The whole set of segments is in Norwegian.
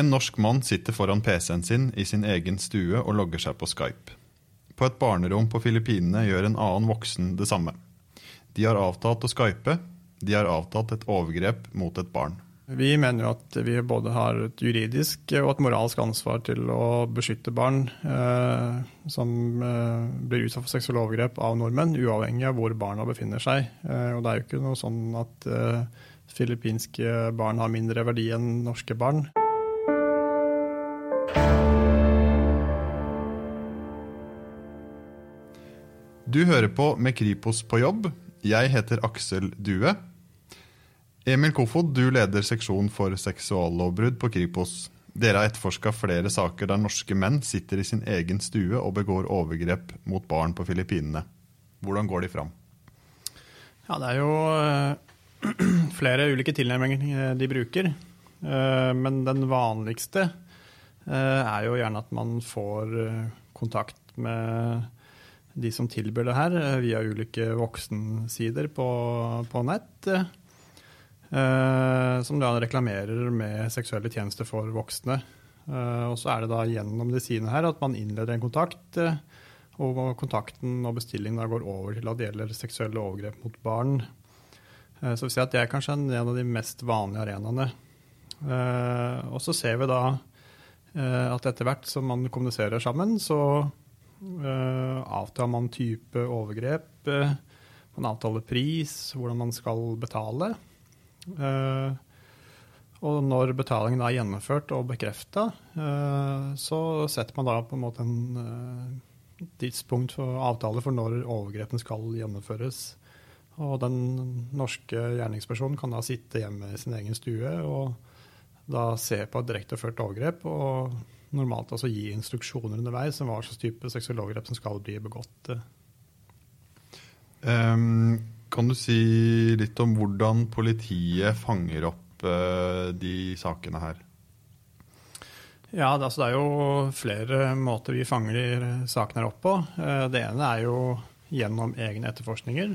En norsk mann sitter foran PC-en sin i sin egen stue og logger seg på Skype. På et barnerom på Filippinene gjør en annen voksen det samme. De har avtalt å skype. De har avtalt et overgrep mot et barn. Vi mener jo at vi både har et juridisk og et moralsk ansvar til å beskytte barn eh, som eh, blir utsatt for seksuelle overgrep av nordmenn, uavhengig av hvor barna befinner seg. Eh, og det er jo ikke noe sånn at eh, filippinske barn har mindre verdi enn norske barn. Du hører på Med Kripos på jobb. Jeg heter Aksel Due. Emil Kofod, du leder seksjon for seksuallovbrudd på Kripos. Dere har etterforska flere saker der norske menn sitter i sin egen stue og begår overgrep mot barn på Filippinene. Hvordan går de fram? Ja, det er jo eh, flere ulike tilnærminger de bruker. Eh, men den vanligste eh, er jo gjerne at man får kontakt med de som tilbyr det her, eh, via ulike voksensider på, på nett. Eh, som da reklamerer med seksuelle tjenester for voksne. Eh, og så er det da gjennom de sidene her at man innleder en kontakt. Eh, og kontakten og bestillingen da går over til at det gjelder seksuelle overgrep mot barn. Eh, så vi ser at det er kanskje en av de mest vanlige arenaene. Eh, og så ser vi da at etter hvert som man kommuniserer sammen, så avtaler man type overgrep? Uh, man avtaler pris, hvordan man skal betale. Uh, og når betalingen er gjennomført og bekrefta, så setter man da på en måte en tidspunkt for avtale for når overgrepen skal gjennomføres. Og den norske gjerningspersonen kan da sitte hjemme i sin egen stue og da se på et direkteført overgrep. og normalt altså gi instruksjoner underveis om hva slags type seksuelle overgrep som skal bli begått. Um, kan du si litt om hvordan politiet fanger opp uh, de sakene her? Ja, det, altså, det, er jo flere måter vi fanger de sakene her opp på. Uh, det ene er jo gjennom egne etterforskninger.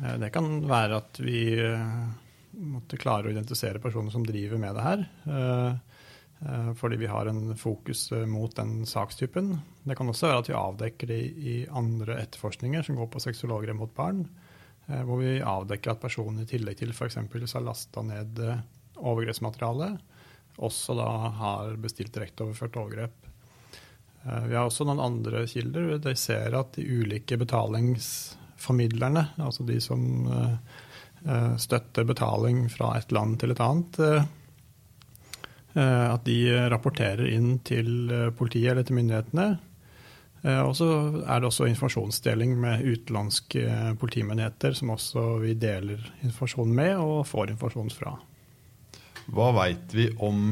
Uh, det kan være at vi måtte klare å identifisere personer som driver med det her. Eh, fordi vi har en fokus eh, mot den sakstypen. Det kan også være at vi avdekker det i andre etterforskninger som går på sexologer mot barn, eh, hvor vi avdekker at personen i tillegg til f.eks. har lasta ned overgrepsmateriale, også da har bestilt direkteoverført overgrep. Vi har også noen andre kilder. De ser at de ulike betalingsformidlerne, altså de som støtter betaling fra et land til et annet, at de rapporterer inn til eh, politiet eller til myndighetene. Eh, og så er det også informasjonsdeling med utenlandske politimyndigheter, som også vi deler informasjon med og får informasjon fra. Hva veit vi om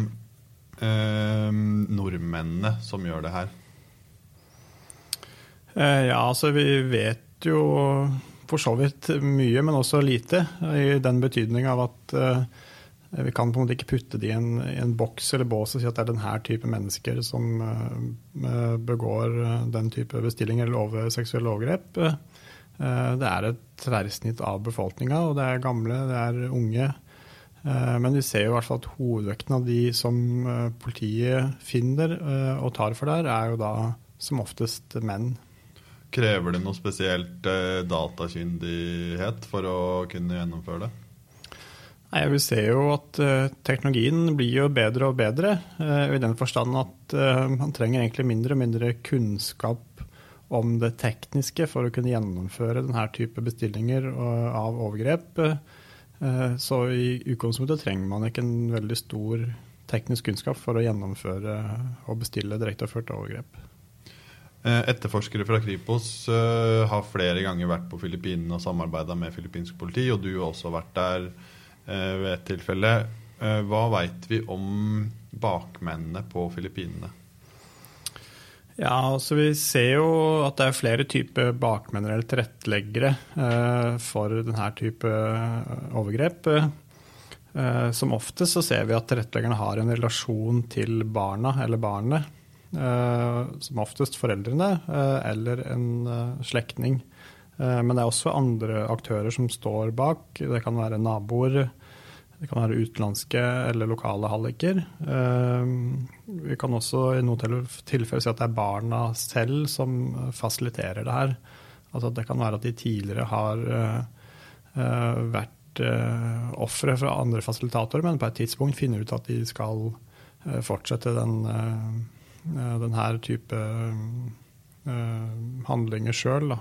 eh, nordmennene som gjør det her? Eh, ja, altså vi vet jo for så vidt mye, men også lite. I den betydning av at eh, vi kan på en måte ikke putte de i en, i en boks eller bås og si at det er denne type mennesker som uh, begår eh, den type bestillinger eller over seksuelle overgrep. Det er et tverrsnitt av befolkninga, og det er gamle, det er unge. Men vi ser jo i hvert fall at hovedvekten av de som politiet finner og tar for der, er jo da som oftest menn. Krever det noe spesielt datakyndighet for å kunne gjennomføre det? Nei, Vi ser jo at uh, teknologien blir jo bedre og bedre. Uh, I den forstand at uh, man trenger egentlig mindre og mindre kunnskap om det tekniske for å kunne gjennomføre denne type bestillinger av overgrep. Så i utgangspunktet trenger man ikke en veldig stor teknisk kunnskap for å gjennomføre og bestille direkteført overgrep. Etterforskere fra Kripos har flere ganger vært på Filippinene og samarbeida med filippinsk politi, og du har også vært der. Eh, ved et tilfelle. Eh, hva veit vi om bakmennene på Filippinene? Ja, altså Vi ser jo at det er flere typer bakmenn eller tilretteleggere eh, for denne type overgrep. Som oftest så ser vi at tilretteleggerne har en relasjon til barna eller barnet. Som oftest foreldrene eller en slektning. Eh, men det er også andre aktører som står bak. Det kan være naboer, Det kan være utenlandske eller lokale halliker. Vi kan også i noen tilfeller si at det er barna selv som fasiliterer det her. Altså Det kan være at de tidligere har vært ofre fra andre fasilitatorer, men på et tidspunkt finner ut at de skal fortsette den, den her type handlinger sjøl.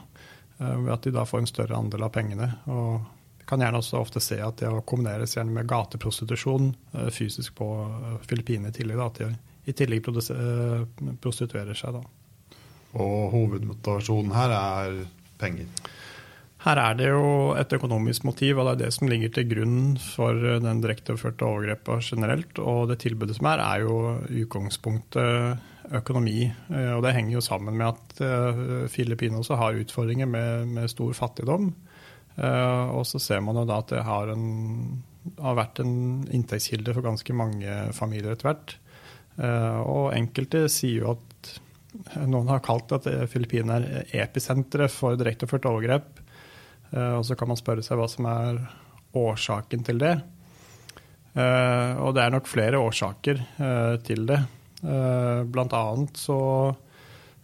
Ved at de da får en større andel av pengene. og kan gjerne også ofte se at det kombineres gjerne med gateprostitusjon eh, fysisk på Filippinene i tillegg. da, at de i tillegg eh, prostituerer seg. Da. Og hovedmotivasjonen her er penger? Her er det jo et økonomisk motiv, og det er det som ligger til grunn for den direkteoverførte overgrepet generelt. Og det tilbudet som er, er jo utgangspunktet økonomi. Og det henger jo sammen med at Filippinene også har utfordringer med, med stor fattigdom. Og så ser man jo da at det har, en, har, vært en inntektskilde for ganske mange familier etter hvert. Og enkelte sier jo at noen har kalt at Filippinene er episenteret for direkteoverførte overgrep. Uh, og så kan man spørre seg hva som er årsaken til det. og det er nok flere årsaker til det. blant annet så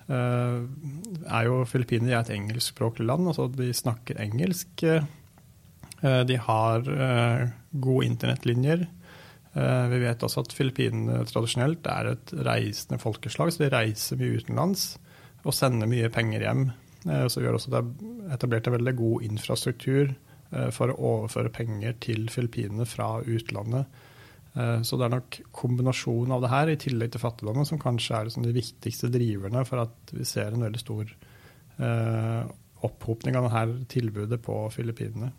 Eh, er jo Filippinene et engelskspråklig land. altså De snakker engelsk. Eh, de har eh, gode internettlinjer. Vi vet også at Filippinene tradisjonelt er et reisende folkeslag, så de reiser mye utenlands og sender mye penger hjem. Så gjør også det er etablert en veldig god infrastruktur for å overføre penger til Filippinene fra utlandet. Eh, så det er nok kombinasjonen av det her, i tillegg til fattigdommen, som kanskje er liksom de viktigste driverne for at vi ser en veldig stor eh, opphopning av dette tilbudet på Filippinene.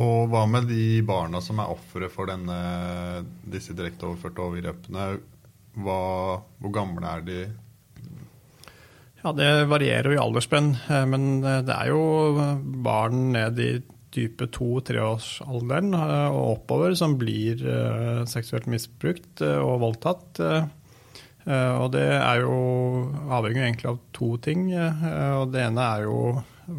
Og hva med de barna som er ofre for denne, disse direkte overførte Hva, hvor gamle er de? Ja, Det varierer jo i aldersspenn, eh, men det er jo barn ned i type 2-3-årsalderen og oppover som blir eh, seksuelt misbrukt eh, og voldtatt. Og det er jo avhengig egentlig av to ting. Og det ene er jo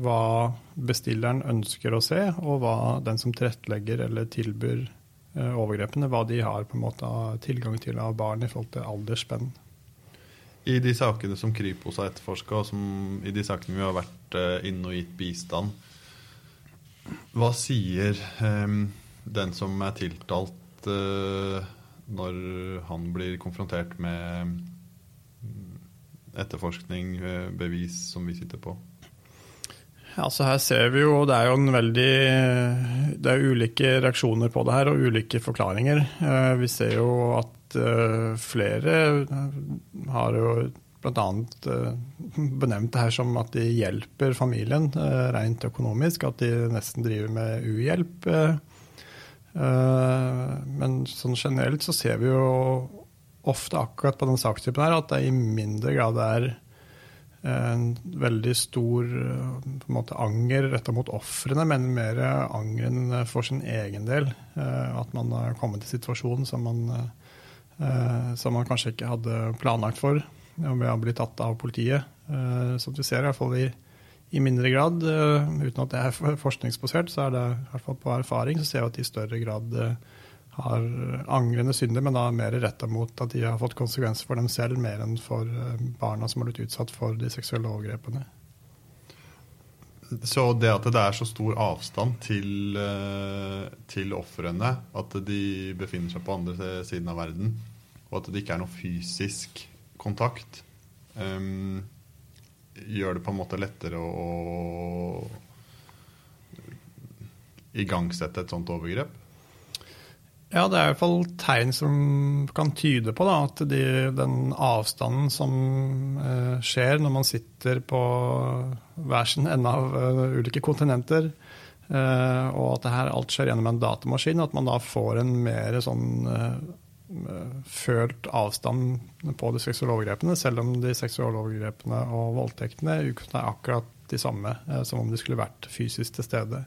hva bestilleren ønsker å se, og hva den som tilrettelegger eller tilbyr overgrepene, hva de har på en måte tilgang til av barn i forhold til aldersspenn. I de sakene som Kripos har etterforska, og som, i de sakene vi har vært inne og gitt bistand, hva sier um, den som er tiltalt, uh, når han blir konfrontert med etterforskning, uh, bevis som vi sitter på? Altså her ser vi jo, Det er jo en veldig, det er ulike reaksjoner på det her og ulike forklaringer. Uh, vi ser jo at flere har jo bl.a. Uh, benevnt det her som at de hjelper familien uh, rent økonomisk. At de nesten driver med uhjelp. Uh, men sånn generelt så ser vi jo ofte akkurat på den sakstypen her at det i mindre grad er en veldig stor måte, anger retta mot ofrene, men mer angeren for sin egen del. At man har kommet i situasjonen som man, som man kanskje ikke hadde planlagt for om vi har blitt tatt av politiet. Eh, som vi ser, i hvert fall i, i mindre grad. Eh, uten at det er forskningsbasert, så er det i hvert fall på erfaring så ser vi at de i større grad eh, har angrende synder, men da mer retta mot at de har fått konsekvenser for dem selv, mer enn for barna som har blitt utsatt for de seksuelle overgrepene. Så det at det er så stor avstand til, til ofrene, at de befinner seg på andre siden av verden, og at det ikke er noe fysisk kontakt, um, gjør det på en måte lettere å, å igangsette et sånt overgrep? Ja, det er i hvert fall tegn som kan tyde på da, at de, den avstanden som eh, skjer når man sitter på hver sin ende av uh, ulike kontinenter, eh, og at det her alt skjer gjennom en datamaskin, at man da får en mer sånn eh, følt avstand på de seksuelle overgrepene, selv om de seksuelle overgrepene og voldtektene er akkurat de samme eh, som om de skulle vært fysisk til stede.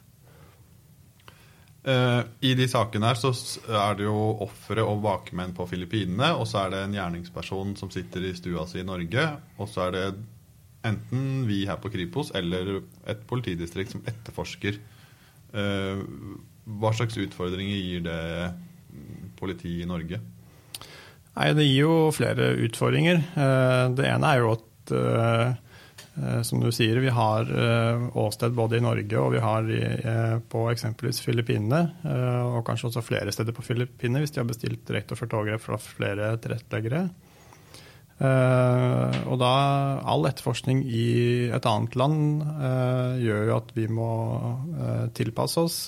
Eh, I de sakene her så er det jo ofre og bakmenn på Filippinene, og så er det en gjerningsperson som sitter i stua si i Norge, og så er det enten vi her på Kripos eller et politidistrikt som etterforsker. Eh, Hva slags utfordringer gir det politiet i Norge? Nei, Det gir jo flere utfordringer. Det ene er jo at som du sier, vi har åsted både i Norge og vi har på eksempelvis Filippinene. Og kanskje også flere steder på Filippinene hvis de har bestilt direkteoverført overgrep fra flere tilretteleggere. Og da all etterforskning i et annet land gjør jo at vi må tilpasse oss.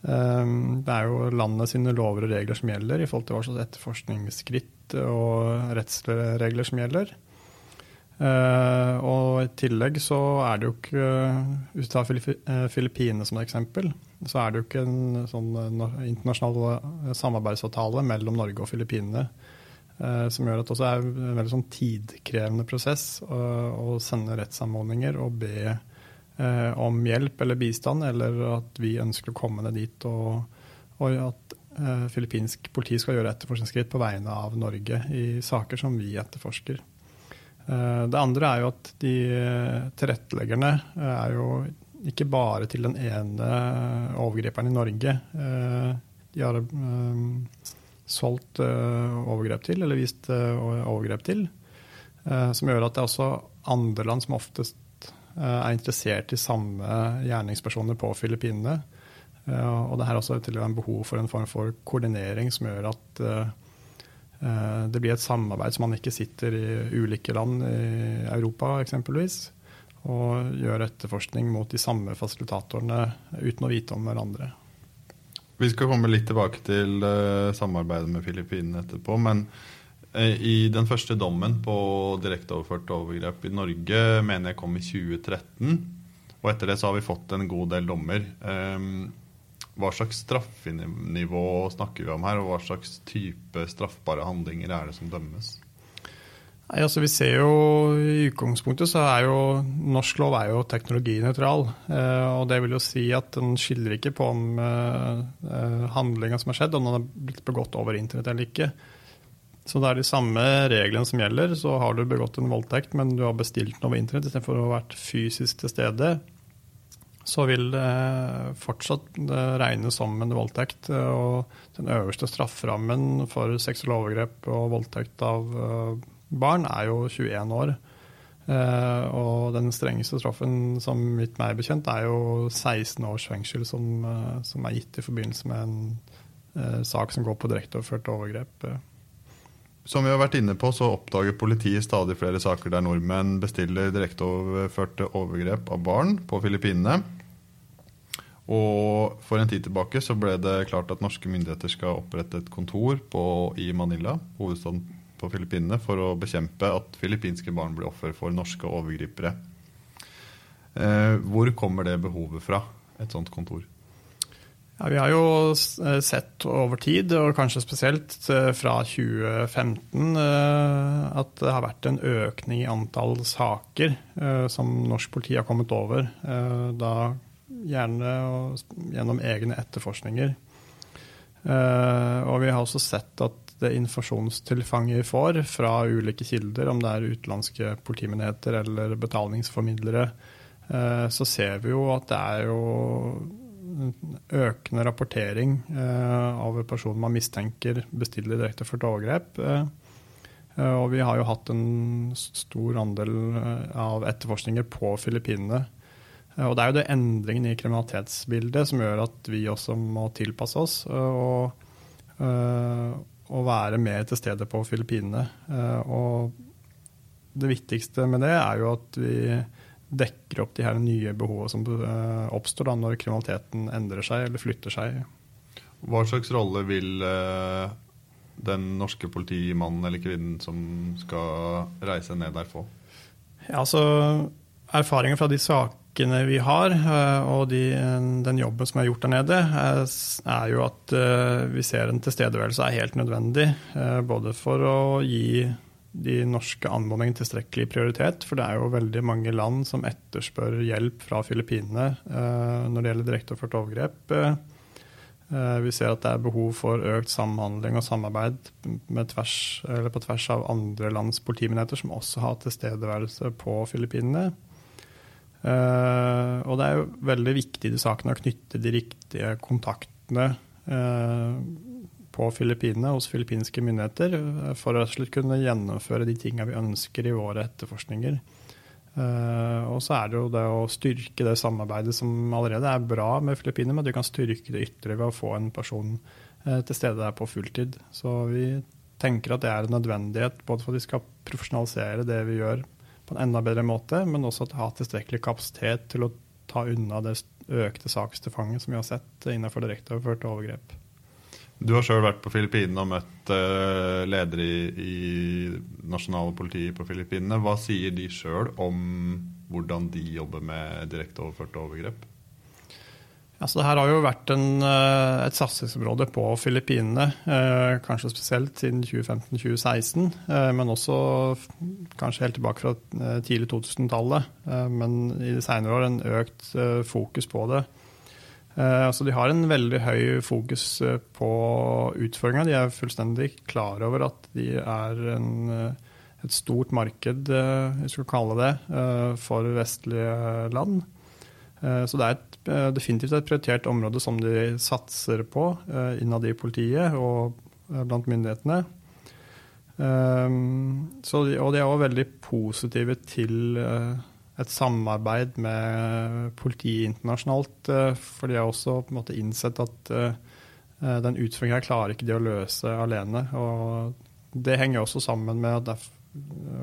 Det er jo landet sine lover og regler som gjelder i forhold til hva slags etterforskningsskritt og rettsregler som gjelder. og i tillegg så er det jo ikke Hvis du tar Filippinene som et eksempel, så er det jo ikke en sånn internasjonal samarbeidsavtale mellom Norge og Filippinene Eh, som gjør at det også er en veldig sånn tidkrevende prosess å, å sende rettsanmodninger og be eh, om hjelp eller bistand, eller at vi ønsker å komme ned dit, og, og at eh, filippinsk politi skal gjøre etterforskningsskritt på vegne av Norge i saker som vi etterforsker. Eh, det andre er jo at de tilretteleggerne eh, er jo ikke bare til den ene overgriperen i Norge. Eh, de har solgt overgrep til, eller vist overgrep til. Som gjør at det er også andre land som oftest er interessert i samme gjerningspersoner på Filippinene. og det her også til være en behov for en form for koordinering som gjør at det blir et samarbeid som man ikke sitter i ulike land i Europa eksempelvis og gjør etterforskning mot de samme fasilitatorene uten å vite om hverandre. Vi skal komme litt tilbake til samarbeidet med Filippinene etterpå. Men i den første dommen på direkteoverført overgrep i Norge mener jeg kom i 2013. Og etter det så har vi fått en god del dommer. Um, hva slags straffenivå snakker vi om her, og hva slags type straffbare handlinger er det som dømmes? Nei, altså vi ser jo I utgangspunktet så er jo norsk lov er jo teknologinøytral. Eh, og det vil jo si at den skiller ikke på om eh, eh, handlinga som har skjedd, om den har blitt begått over internett eller ikke. Så det er de samme reglene som gjelder. Så har du begått en voldtekt, men du har bestilt den over internett istedenfor å ha vært fysisk til stede, så vil det fortsatt regnes som en voldtekt. Og den øverste strafferammen for seksuelle overgrep og voldtekt av barn er jo 21 år. Uh, og den strengeste straffen som mitt meg bekjent, er jo 16 års fengsel, som, uh, som er gitt i forbindelse med en sak som går på direkteoverført overgrep. Som vi har vært inne på, så oppdager politiet stadig flere saker der nordmenn bestiller direkteoverførte overgrep av barn på Filippinene. Og for en tid tilbake så ble det klart at norske myndigheter skal opprette et kontor på, i Manila, hovedstaden på Filippinene for å bekjempe at filippinske barn blir offer for norske overgripere. Eh, hvor kommer det behovet fra, et sånt kontor? Ja, vi har jo eh, sett over tid, og kanskje spesielt eh, fra 2015, at det har vært en økning i antall saker som norsk politi har kommet over. Da gjerne gjennom egne etterforskninger. Og vi har også sett at det informasjonstilfanget vi får fra ulike kilder, om det er utenlandske politimyndigheter eller betalingsformidlere, eh, så ser vi jo at det er jo økende rapportering eh, av personer man mistenker bestiller direkteført overgrep. Eh, og vi har jo hatt en stor andel av etterforskninger på Filippinene. Og det er jo det endringen i kriminalitetsbildet som gjør at vi også må tilpasse oss. Og, å være mer til stede på Filippinene. Eh, og det viktigste med det er jo at vi dekker opp de her nye behovene som eh, oppstår da når kriminaliteten endrer seg eller flytter seg. Hva slags rolle vil eh, den norske politimannen eller kvinnen som skal reise ned der få? Ja, altså Erfaringer fra de sakene vi har, eh, og de, den jobben som er gjort der nede, er, jo at vi ser en tilstedeværelse er helt nødvendig. Både for å gi de norske anmodningene tilstrekkelig prioritet, for det er jo veldig mange land som etterspør hjelp fra Filippinene når det gjelder direkteoverført overgrep. Vi ser at det er behov for økt samhandling og samarbeid tvers, på tvers av andre lands politimyndigheter som også har tilstedeværelse på Filippinene. Uh, og det er jo veldig viktig i de sakene å knytte de riktige kontaktene på Filippinene hos filippinske myndigheter uh, for å kunne gjennomføre de tingene vi ønsker i våre etterforskninger. og så er det jo det å styrke det samarbeidet som allerede er bra med Filippinene, men du kan styrke det ytterligere ved å få en person til stede der på fulltid. Så vi tenker at det er en nødvendighet både for at vi skal profesjonalisere det vi gjør på en enda bedre måte, men også at ha tilstrekkelig kapasitet til å ta unna det økte sakstilfanget som vi har sett innenfor direkteoverførte overgrep. Du har sjøl vært på Filippinene og møtt uh, ledere i, i nasjonale politiet på Filippinene. Hva sier de sjøl om hvordan de jobber med direkteoverførte overgrep? Altså, det her har jo vært en, eh, et satsingsområde på Filippinene, eh, kanskje spesielt siden 2015-2016, eh, men også kanskje helt tilbake fra tidlig 2000-tallet. Men i de senere år en økt fokus på det. Altså, de har en veldig høy fokus på utfordringa. De er fullstendig klar over at de er en, et stort marked, vi skal kalle det, for vestlige land. Så det er et Eh, definitivt et prioritert område som de satser på eh, innad i politiet og eh, blant myndighetene. Så og de er òg veldig positive til et samarbeid med politiet internasjonalt. For de har også på en måte innsett at den utfordringen her klarer ikke de å løse alene. Og det henger også sammen med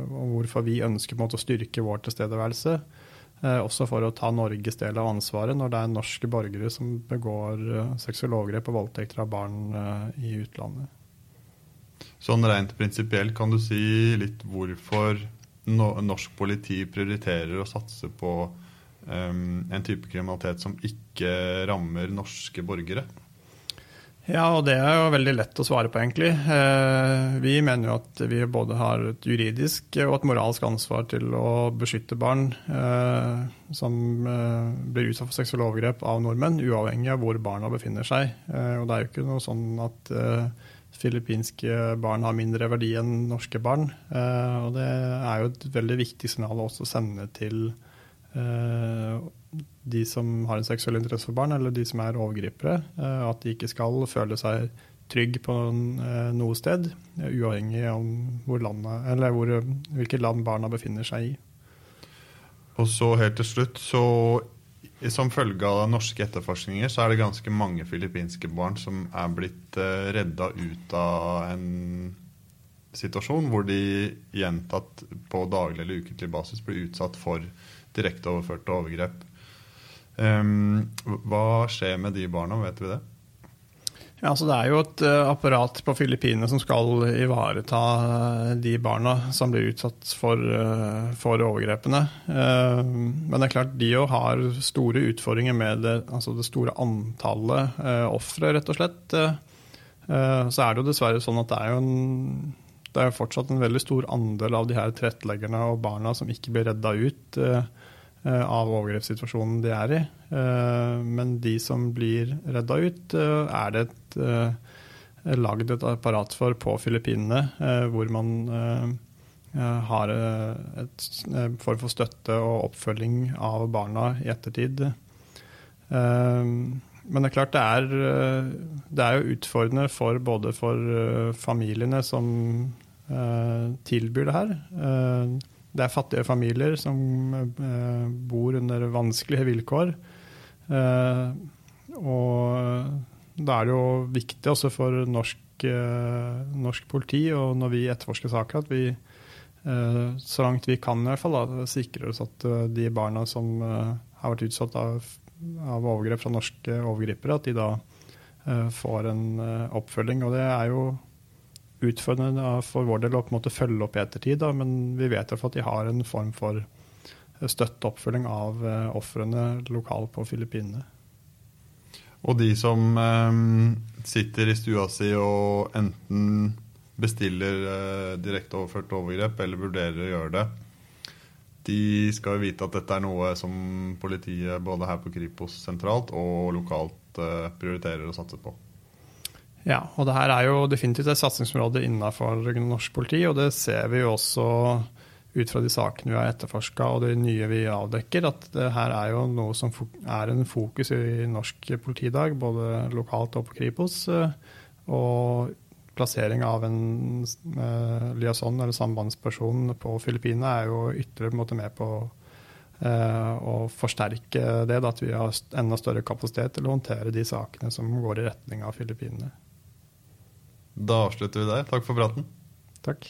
hvorfor vi ønsker å styrke vår tilstedeværelse. Eh, også for å ta Norges del av ansvaret når det er norske borgere som begår eh, seksuelle overgrep og voldtekter av barn eh, i utlandet. Sånn rent prinsipielt, kan du si litt hvorfor norsk politi prioriterer å satse på um, en type kriminalitet som ikke rammer norske borgere? Ja, og det er jo veldig lett å svare på, egentlig. Eh, vi mener jo at vi både har et juridisk og et moralsk ansvar til å beskytte barn eh, som eh, blir utsatt for seksuelle overgrep av nordmenn, uavhengig av hvor barna befinner seg. Og det er jo ikke noe sånn at filippinske barn har mindre verdi enn norske barn. Og det er jo et veldig viktig signal å sende til de som har en seksuell interesse for barn, eller de som er overgripere, eh, at de ikke skal føle seg trygg på eh, noe sted, uavhengig av hvor landet, eller hvor, hvilket land barna befinner seg i. Og så helt til slutt, så som følge av norske etterforskninger, så er det ganske mange filippinske barn som er blitt eh, redda ut av en situasjon hvor de gjentatt på daglig eller ukentlig basis blir utsatt for direkteoverførte overgrep. Um, hva skjer med de barna, vet vi det? Ja, så Det er jo et uh, apparat på Filippinene som skal ivareta uh, de barna som blir utsatt for, uh, for overgrepene. Men det er klart de òg har store utfordringer med det, altså det store antallet ofre, rett og slett. Så er det jo dessverre sånn at det er jo en, det er fortsatt en veldig stor andel av de her tilretteleggerne og barna som ikke blir redda ut. Eh, av overgrepssituasjonen de er i. Eh, men de som blir redda ut, eh, er det et, lagd et apparat for på Filippinene, hvor man har en form for støtte og oppfølging av barna i ettertid. Men det er klart det er, det er jo utfordrende for både for familiene som tilbyr det her det er fattige familier som eh, bor under vanskelige vilkår. Eh, og da er det jo viktig også for norsk, eh, norsk politi, og når vi etterforsker saker, at vi så langt vi kan i hvert fall, da, sikrer oss at de barna som har vært utsatt av, av overgrep fra norske overgripere, at de da får en oppfølging. Og det er jo utfordrende for vår del å på en måte følge opp i ettertid, da, men vi vet at de har en form for støtteoppfølging av uh, ofrene lokalt på Filippinene. Og de som sitter i stua si og enten bestiller direkte direkteoverført overgrep eller vurderer å gjøre det, de skal jo vite at dette er noe som politiet både her på Kripos sentralt og lokalt prioriterer å satse på. Ja, og det her er jo definitivt et satsingsområde innenfor norsk politi, og det ser vi jo også ut fra de sakene vi har etterforska og det nye vi avdekker, at det her er jo noe som er en fokus i norsk politi i dag, både lokalt og på Kripos. Og plassering av en eh, liaison eller sambandsperson på Filippinene er jo ytterligere på en måte med på uh, å forsterke det, at vi har enda større kapasitet til å håndtere de sakene som går i retning av Filippinene. Da avslutter vi der. Takk for praten. Takk.